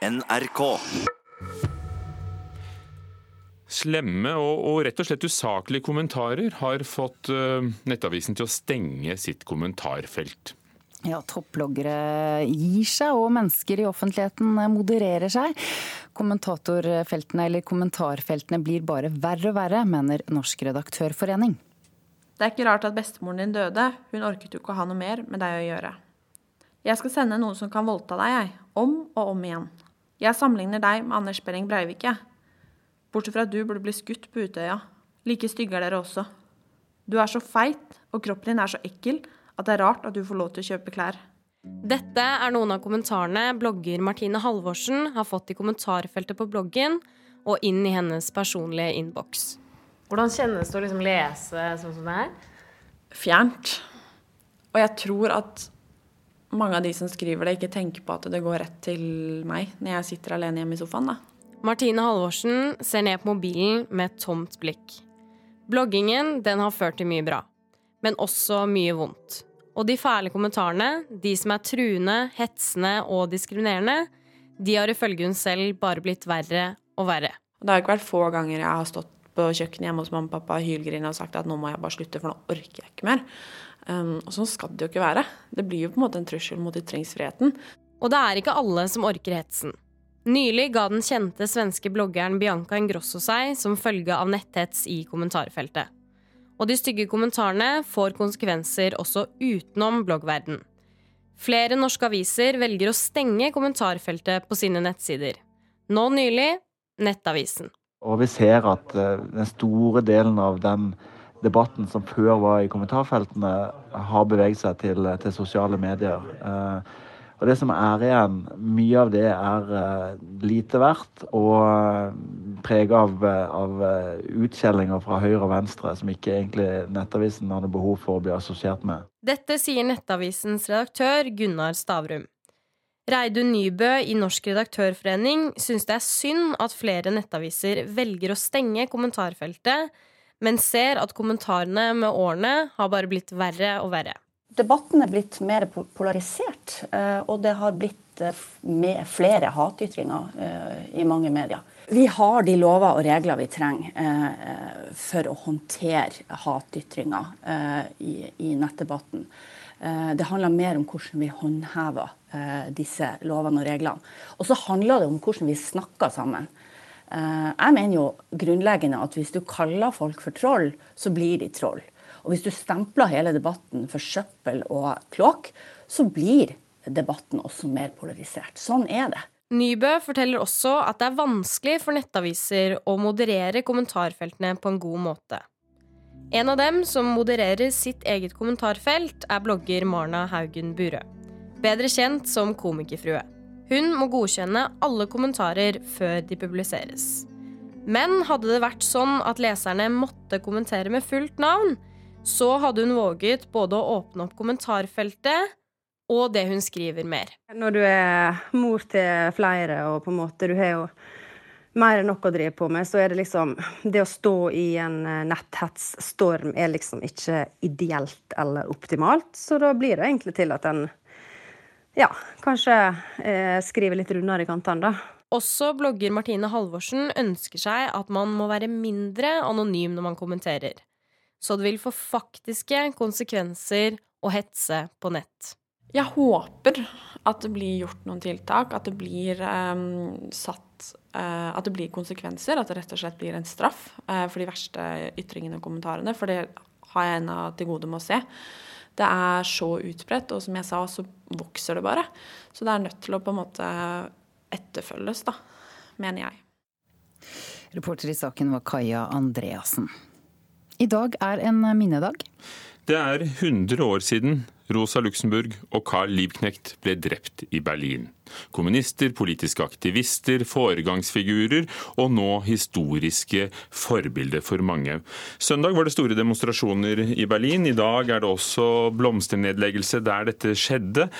NRK. Slemme og, og, rett og slett usaklige kommentarer har fått uh, Nettavisen til å stenge sitt kommentarfelt. Ja, Topploggere gir seg, og mennesker i offentligheten modererer seg. Kommentatorfeltene eller kommentarfeltene blir bare verre og verre, mener Norsk redaktørforening. Det er ikke rart at bestemoren din døde, hun orket jo ikke å ha noe mer med deg å gjøre. Jeg skal sende noen som kan voldta deg, jeg. Om og om igjen. Jeg sammenligner deg med Anders Behring Breivik, jeg. Bortsett fra at du burde bli skutt på Utøya. Like stygge er dere også. Du er så feit, og kroppen din er så ekkel, at det er rart at du får lov til å kjøpe klær. Dette er noen av kommentarene blogger Martine Halvorsen har fått i kommentarfeltet på bloggen og inn i hennes personlige innboks. Hvordan kjennes det å liksom lese sånn som det her? Fjernt. Og jeg tror at mange av de som skriver det, ikke tenker på at det går rett til meg når jeg sitter alene hjemme i sofaen. da. Martine Halvorsen ser ned på mobilen med et tomt blikk. Bloggingen den har ført til mye bra, men også mye vondt. Og de fæle kommentarene, de som er truende, hetsende og diskriminerende, de har ifølge hun selv bare blitt verre og verre. Det har ikke vært få ganger jeg har stått på kjøkkenet hjemme hos mamma og pappa hylgrine og sagt at nå må jeg bare slutte, for nå orker jeg ikke mer. Um, og sånn skal det jo ikke være. Det blir jo på en måte en trussel mot ytringsfriheten. Og det er ikke alle som orker hetsen. Nylig ga den kjente svenske bloggeren Bianca Ingrosso seg som følge av netthets i kommentarfeltet. Og de stygge kommentarene får konsekvenser også utenom bloggverden. Flere norske aviser velger å stenge kommentarfeltet på sine nettsider. Nå nylig Nettavisen. Og vi ser at eh, den store delen av den debatten som før var i kommentarfeltene, har beveget seg til, til sosiale medier. Eh, og det som er igjen, mye av det er uh, lite verdt og uh, prega av, av utskjellinger fra høyre og venstre som ikke egentlig Nettavisen hadde behov for å bli assosiert med. Dette sier Nettavisens redaktør Gunnar Stavrum. Reidun Nybø i Norsk redaktørforening syns det er synd at flere nettaviser velger å stenge kommentarfeltet, men ser at kommentarene med årene har bare blitt verre og verre debatten er blitt mer polarisert, eh, og det har blitt eh, flere hatytringer eh, i mange medier. Vi har de lover og regler vi trenger for å håndtere hatytringer i nettdebatten. Det handler mer om hvordan vi håndhever disse lovene og reglene. Og så handler det om hvordan vi snakker sammen. Jeg mener jo grunnleggende at hvis du kaller folk for troll, så blir de troll. Og hvis du stempler hele debatten for søppel og kloakk, så blir debatten også mer polarisert. Sånn er det. Nybø forteller også at det er vanskelig for nettaviser å moderere kommentarfeltene på en god måte. En av dem som modererer sitt eget kommentarfelt, er blogger Marna Haugen Burøe. Bedre kjent som Komikerfrue. Hun må godkjenne alle kommentarer før de publiseres. Men hadde det vært sånn at leserne måtte kommentere med fullt navn, så hadde hun våget både å åpne opp kommentarfeltet og det hun skriver mer. Når du er mor til flere og på en måte du har jo mer enn nok å drive på med, så er det liksom Det å stå i en netthetsstorm nethetsstorm er liksom ikke ideelt eller optimalt. Så da blir det egentlig til at en ja, kanskje eh, skrive litt rundere i kantene, da. Også blogger Martine Halvorsen ønsker seg at man må være mindre anonym når man kommenterer så det vil få faktiske konsekvenser å hetse på nett. Jeg håper at det blir gjort noen tiltak, at det blir um, satt uh, At det blir konsekvenser, at det rett og slett blir en straff uh, for de verste ytringene og kommentarene. For det har jeg ennå til gode med å se. Det er så utbredt, og som jeg sa, så vokser det bare. Så det er nødt til å på en måte etterfølges, da, mener jeg. Reporter i saken var Kaja Andreassen. I dag er en minnedag. Det er 100 år siden Rosa Luxemburg og Carl Liebknecht ble drept i Berlin. Kommunister, politiske aktivister, foregangsfigurer og nå historiske forbilder for mange. Søndag var det store demonstrasjoner i Berlin. I dag er det også blomsternedleggelse der dette skjedde.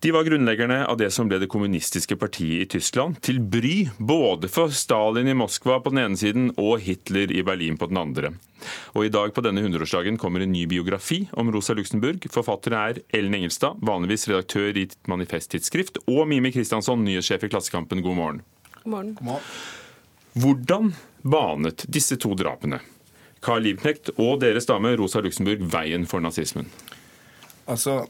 De var grunnleggerne av det som ble det kommunistiske partiet i Tyskland, til bry både for Stalin i Moskva på den ene siden og Hitler i Berlin på den andre. Og I dag på denne 100-årsdagen kommer en ny biografi om Rosa Luxemburg. Forfatteren er Ellen Engelstad, vanligvis redaktør i Manifest Tidsskrift, og Mimi Kristiansson, nyhetssjef i Klassekampen. God morgen. God morgen. God morgen. Hvordan banet disse to drapene, Carl Liebknecht og deres dame Rosa Luxemburg, veien for nazismen? Altså,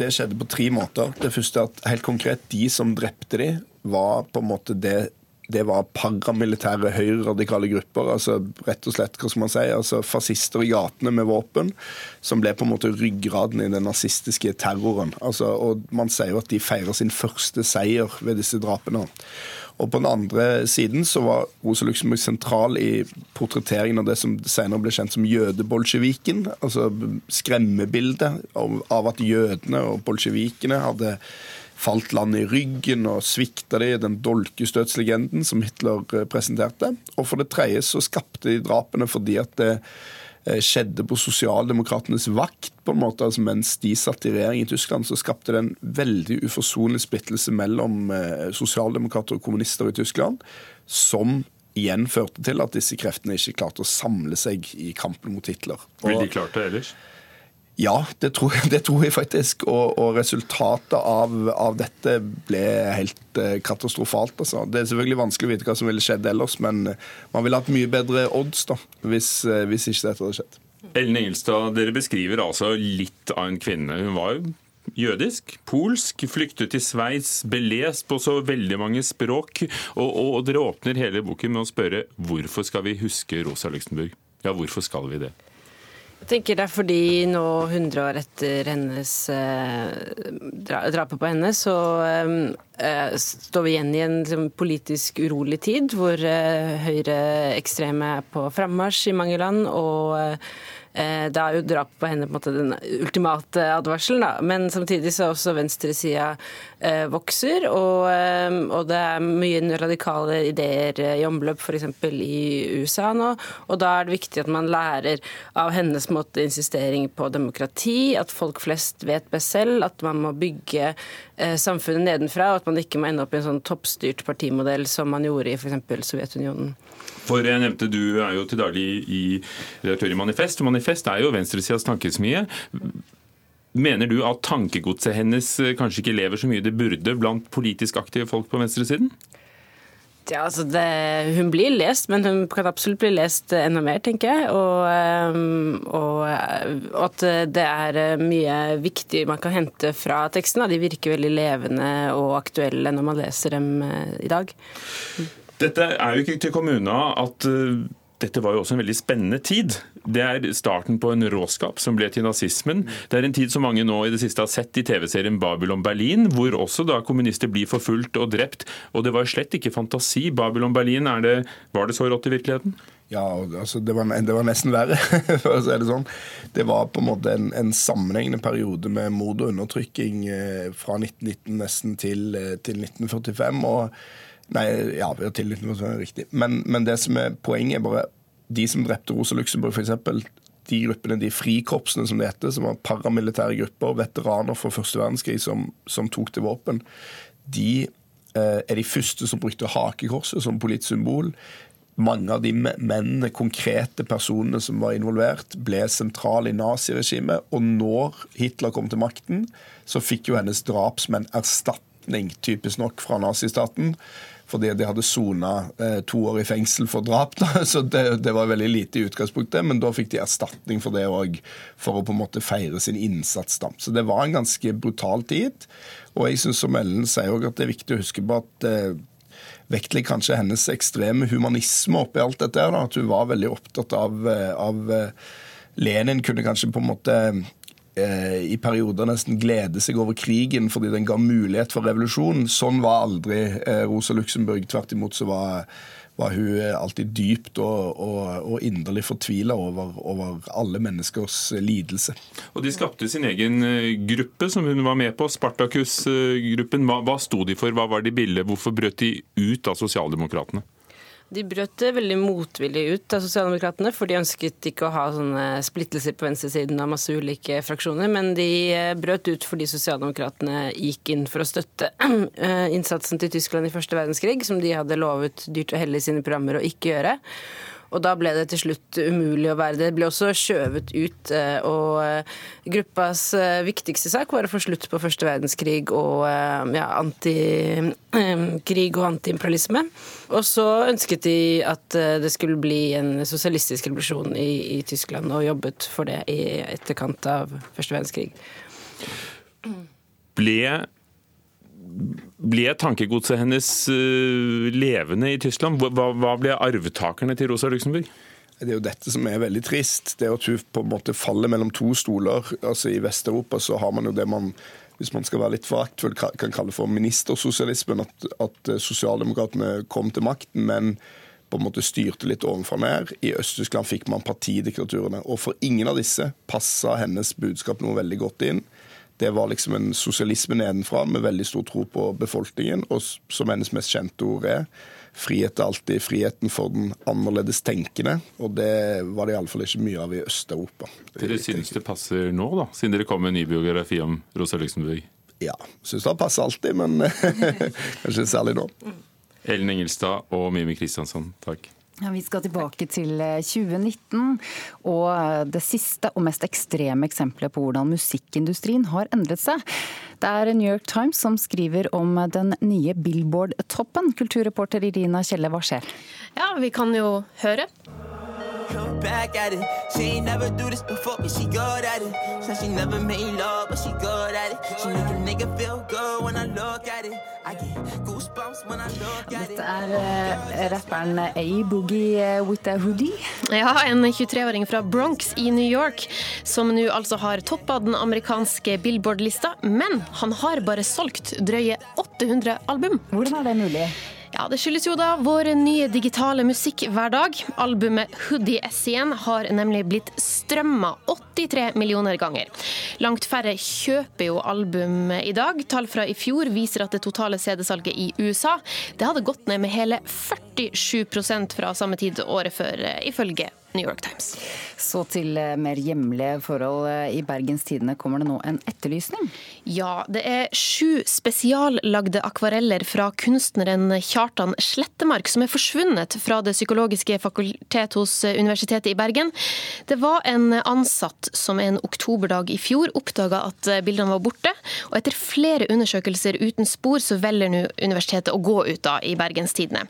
det skjedde på tre måter. Det første er at helt konkret, de som drepte de, var på en måte det det var paramilitære høyreradikale grupper. altså rett og slett, hva skal man si, altså Fascister i gatene med våpen, som ble på en måte ryggraden i den nazistiske terroren. altså, og Man sier jo at de feirer sin første seier ved disse drapene. Og på den andre siden så var Rosa Luxemburg sentral i portretteringen av det som senere ble kjent som jødebolsjeviken. Altså skremmebildet av at jødene og bolsjevikene hadde falt landet i ryggen og svikta de den dolkestøtslegenden som Hitler eh, presenterte. Og for det tredje så skapte de drapene fordi at det Eh, skjedde på sosialdemokratenes vakt. på en måte, altså Mens de satt i regjering i Tyskland, så skapte det en veldig uforsonlig splittelse mellom eh, sosialdemokrater og kommunister i Tyskland, som igjen førte til at disse kreftene ikke klarte å samle seg i kampen mot Hitler. Vil de klart det ellers? Ja, det tror, det tror jeg faktisk. Og, og resultatet av, av, dette ble helt eh, katastrofalt. Altså. Det er selvfølgelig vanskelig å vite hva som ville skjedd ellers, men man ville hatt mye bedre odds da, hvis, eh, hvis ikke dette hadde skjedd. Ellen Engelstad, dere beskriver altså litt av en kvinne. Hun var jo jødisk, polsk, flyktet til Sveits, belest på så veldig mange språk. Og, og, og dere åpner hele boken med å spørre hvorfor skal vi huske Rosa Luxemburg? Ja, hvorfor skal vi det? Jeg tenker det er fordi nå, 100 år etter hennes eh, drapet på henne, så eh, står vi igjen i en liksom, politisk urolig tid, hvor eh, høyreekstreme er på frammarsj i mange land. og eh, Eh, da er jo drap på henne på en måte den ultimate advarselen, da. Men samtidig så er også venstresida eh, vokser, og, eh, og, det er mye radikale ideer i omløp, f.eks. i USA nå. Og da er det viktig at man lærer av hennes måte insistering på demokrati, at folk flest vet best selv, at man må bygge samfunnet nedenfra, og at man ikke må ende opp i en sånn toppstyrt partimodell som man gjorde i f.eks. Sovjetunionen. For jeg nevnte Du er jo til daglig i redaktør i Manifest. og Manifest er jo venstresidas tankesmie. Mener du at tankegodset hennes eh, kanskje ikke lever så mye det burde blant politisk aktive folk på venstresiden? Ja, altså det, Hun blir lest, men hun kan absolutt bli lest enda mer, tenker jeg. Og, ehm, og, og at det er mye viktig man kan hente fra teksten. De virker veldig levende og aktuelle når man leser dem eh, i dag. Dette er jo ikke til kommunene at uh, dette var jo også en veldig spennende tid. Det er starten på en råskap som ble til nazismen. Det er en tid som mange nå i det siste har sett i TV-serien Babylon Berlin, hvor også da kommunister blir forfulgt og drept. Og det var slett ikke fantasi. Babylon Berlin, det, var det så rått i virkeligheten? Ja, altså det var, det var nesten verre, for å si det sånn. Det var på en måte en, en sammenhengende periode med mord og undertrykking eh, fra 1919 nesten til, eh, til 1945. og Nei, ja, vi har tillit til er riktig. Men, men, det som er poenget, er bare de som drepte Rosa Luxemburg, f.eks. De gruppene, de frikorpsene som det heter, som var paramilitære grupper, veteraner fra første verdenskrig som, som tok til våpen, de eh, er de første som brukte hakekorset som politisk symbol. Mange av de mennene, konkrete personene som var involvert, ble sentrale i naziregimet. Og når Hitler kom til makten, så fikk jo hennes drapsmenn erstatning, typisk nok, fra nazistaten fordi de hadde sona eh, to år i fengsel for drap. Da. Så det, det, var veldig lite i utgangspunktet, men da fikk de erstatning for det òg, for å på en måte feire sin innsats. Da. Så det var en ganske brutal tid. Og jeg syns som Ellen sier òg at det er viktig å huske på at eh, kanskje hennes ekstreme humanisme oppi alt dette. Da. At hun var veldig opptatt av, eh, av eh, Lenin kunne kanskje på en måte i perioder nesten glede seg over krigen fordi den ga mulighet for revolusjon. Sånn var aldri eh, Rosa Luxemburg. Tvert imot så var, var hun alltid dypt og, og, og inderlig fortvila over, over, alle menneskers lidelse. Og De skapte sin egen eh, gruppe som hun var med på, Spartacus-gruppen. Hva, hva sto de for, hva var de ville, hvorfor brøt de ut av Sosialdemokratene? De brøt veldig motvillig ut av Sosialdemokratene, for de ønsket ikke å ha sånne splittelser på venstresiden av masse ulike fraksjoner, men de eh, brøt ut fordi Sosialdemokratene gikk inn for å støtte eh, innsatsen til Tyskland i første verdenskrig, som de hadde lovet dyrt og hellig i sine programmer å ikke gjøre. Og da ble det til slutt umulig å være det. Det ble også skjøvet ut. Eh, og eh, gruppas eh, viktigste sak var å få slutt på første verdenskrig og ja, antikrig og antiimperialisme. Og så ønsket de at det skulle bli en sosialistisk revolusjon i, i Tyskland, og jobbet for det i etterkant av første verdenskrig. Ble ble tankegodset hennes uh, levende i Tyskland? Hva, hva, ble arvtakerne til Rosa Luxemburg? Det er jo dette som er veldig trist. Det at hun på en måte faller mellom to stoler. Altså I Vest-Europa så har man jo det man hvis man skal være litt foraktfull, kan kalle for ministersosialismen. At, at eh, sosialdemokratene kom til makten, men på en måte styrte litt ovenfra ned. I Øst-Tyskland fikk man partidiktaturene. Og for ingen av disse passa hennes budskap noe veldig godt inn. Det var liksom en sosialisme nedenfra med veldig stor tro på befolkningen. Og som hennes mest kjente ord er, frihet er alltid friheten for den annerledes tenkende. Og det var det iallfall ikke mye av i Øst-Europa. Dere synes det passer nå, da, siden dere kom med en ny biografi om Rosa Luxemburg? Ja, syns det passer alltid, men kanskje særlig nå. Ellen Engelstad og Mimi Kristiansson, takk. Ja, vi skal tilbake til 2019 eh, og eh, det siste og mest ekstreme eksempelet på hvordan musikkindustrien har endret seg. Det er New York Times som skriver om den nye Billboard-toppen. Kulturreporter Irina Kjelle, hva skjer? Ja, vi kan jo høre. Look back at it. She ain't never do this before, but she good at it. Said she never made love, but she good at it. She make a nigga feel good when I look at it. Dette er uh, rapperen A-Boogie eh, with a hoodie. Ja, en 23-åring fra Bronx i New York som nå altså har toppa den amerikanske Billboard-lista. Men han har bare solgt drøye 800 album. Hvordan er det mulig? Ja, Det skyldes jo da vår nye digitale musikkhverdag. Albumet Hoodie S1 har nemlig blitt strømma 83 millioner ganger. Langt færre kjøper jo album i dag. Tall fra i fjor viser at det totale CD-salget i USA det hadde gått ned med hele 47% fra samme tid året før, ifølge New York Times. Så til eh, mer hjemlige forhold. Eh, I Bergens Tidende kommer det nå en etterlysning? Ja, det er sju spesiallagde akvareller fra kunstneren Kjartan Slettemark som er forsvunnet fra Det psykologiske fakultet hos eh, Universitetet i Bergen. Det var en ansatt som en oktoberdag i fjor oppdaga at bildene var borte. Og etter flere undersøkelser uten spor, så velger nå universitetet å gå ut da i Bergens Tidende.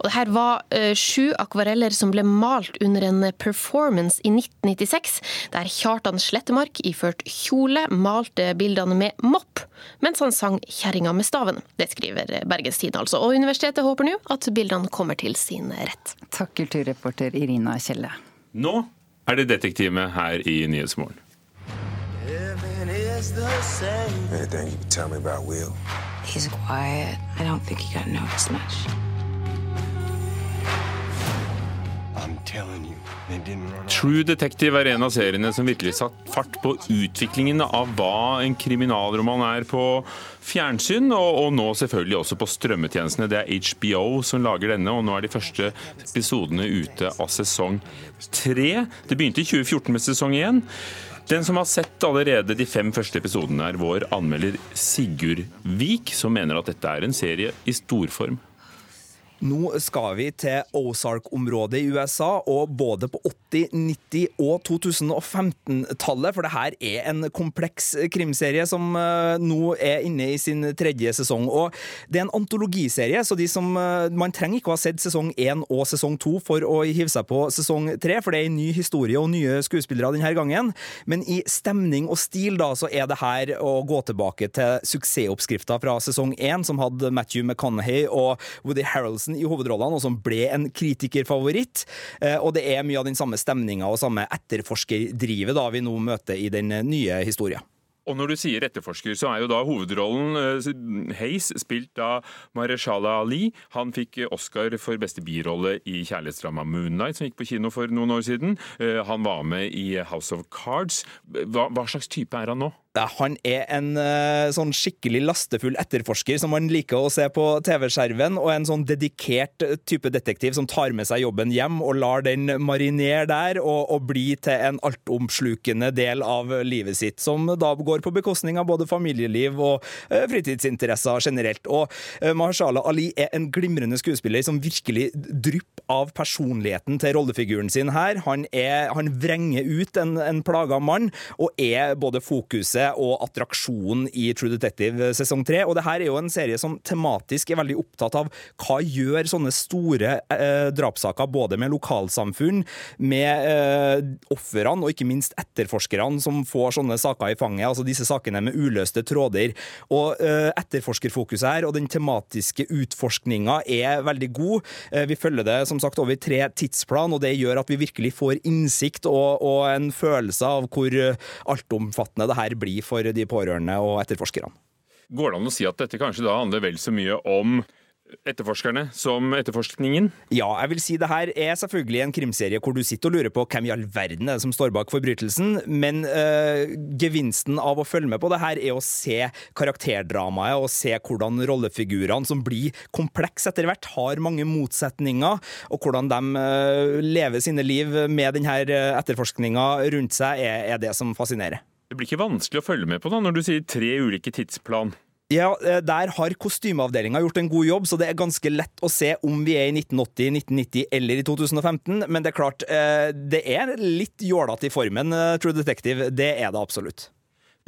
Og det her var sju akvareller som ble malt under en performance i 1996, der Kjartan Slettemark iført kjole malte bildene med mopp, mens han sang 'Kjerringa med staven'. Det skriver Bergens Tidende altså. Og universitetet håper nå at bildene kommer til sin rett. Takk, kulturreporter Irina Kjelle. Nå er det detektivet her i Nyhetsmorgen. Anything you can tell me about Will? He's quiet. I don't think he got noticed much. True Detective er en av seriene som virkelig satt fart på utviklingen av hva en kriminalroman er på fjernsyn, og, og, nå selvfølgelig også på strømmetjenestene. Det er HBO som lager denne, og nå er de første episodene ute av sesong tre. Det begynte i 2014 med sesong én. Den som har sett allerede de fem første episodene, er vår anmelder Sigurd Vik, som mener at dette er en serie i storform. Nå skal vi til Ozark-området i USA, og både på 80-, 90- og 2015-tallet, for det her er en kompleks krimserie som uh, nå er inne i sin tredje sesong. Og det er en antologiserie, så som, uh, man trenger ikke å ha sett sesong én og sesong to for å hive seg på sesong tre, for det er en ny historie og nye skuespillere denne gangen. Men i stemning og stil da, så er det her å gå tilbake til suksessoppskrifta fra sesong én, som hadde Matthew McConaughey og Woody Harrelson Jensen i hovedrollene, og som ble en kritikerfavoritt. Eh, og det er mye av den samme stemninga og samme etterforskerdrivet da vi nå møter i den nye historien. Og når du sier etterforsker, så er jo da hovedrollen uh, Hays, spilt av Mareshala Ali. Han fikk Oscar for beste birolle i kjærlighetsdrama Moonlight, som gikk på kino for noen år siden. Han var med i House of Cards. Hva, hva slags type er han nå? Han er en uh, sånn skikkelig lastefull etterforsker som man liker å se på TV-skjermen, og en sånn dedikert type detektiv som tar med seg jobben hjem og lar den marinere der og, og bli til en altomslukende del av livet sitt, som da går på bekostning av både familieliv og uh, fritidsinteresser generelt. Og uh, Mahershala Ali er en glimrende skuespiller som virkelig drypper av personligheten til rollefiguren sin her. Han, er, han vrenger ut en, en plaga mann, og er både fokuset og attraksjonen i True Detective sesong tre. Og det her er jo en serie som tematisk er veldig opptatt av hva gjør sånne store eh, drapssaker, både med lokalsamfunn, med eh, ofrene og ikke minst etterforskerne som får sånne saker i fanget, altså disse sakene med uløste tråder. Og eh, etterforskerfokuset her og den tematiske utforskninga er veldig god. Eh, vi følger det som sagt over tre tidsplan, og det gjør at vi virkelig får innsikt og, og en følelse av hvor altomfattende det her blir for de pårørende og etterforskerne. Går det an å si at dette kanskje da handler vel så mye om etterforskerne som etterforskningen? Ja, jeg vil si det her er selvfølgelig en krimserie hvor du sitter og lurer på hvem i all verden er det som står bak forbrytelsen, men øh, gevinsten av å følge med på det her er å se karakterdramaet og se hvordan rollefigurene, som blir komplekse etter hvert, har mange motsetninger, og hvordan de øh, lever sine liv med denne etterforskninga rundt seg, er, er det som fascinerer. Det blir ikke vanskelig å følge med på da, når du sier tre ulike tidsplan? Ja, eh, Der har kostymeavdelinga gjort en god jobb, så det er ganske lett å se om vi er i 1980, 1990 eller i 2015. Men det er klart, eh, det er litt jålete i formen, eh, True Detective. Det er det absolutt.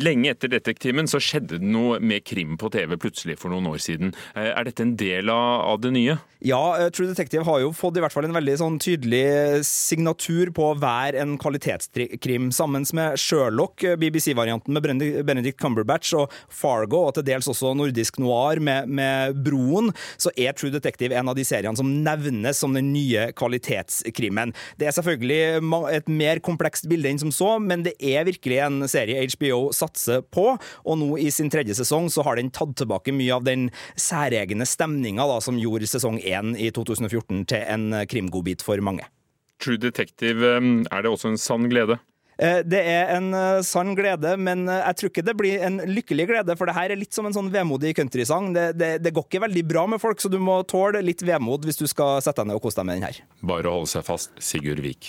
Lenge etter Detektimen så skjedde det noe med krim på TV plutselig for noen år siden. Eh, er dette en del av, det nye? Ja, eh, True Detective har jo fått i hvert fall en veldig sånn tydelig signatur på å være en kvalitetskrim, sammen med Sherlock, eh, BBC-varianten med Benedict Cumberbatch, og Fargo, og til dels også nordisk noir med, med Broen, så er True Detective en av de seriene som nevnes som den nye kvalitetskrimmen. Det er selvfølgelig et mer komplekst bilde enn som så, men det er virkelig en serie HBO satt satser på. Og nå i sin tredje sesong så har den tatt tilbake mye av den særegne stemninga som gjorde sesong én i 2014 til en krimgodbit for mange. True Detective, um, er det også en sann glede? Eh, det er en uh, sann glede, men jeg tror ikke det blir en lykkelig glede, for det her er litt som en sånn vemodig countrysang. Det, det, det, går ikke veldig bra med folk, så du må tåle litt vemod hvis du skal sette deg ned og kose deg med den her. Bare å holde seg fast, Sigurd Vik.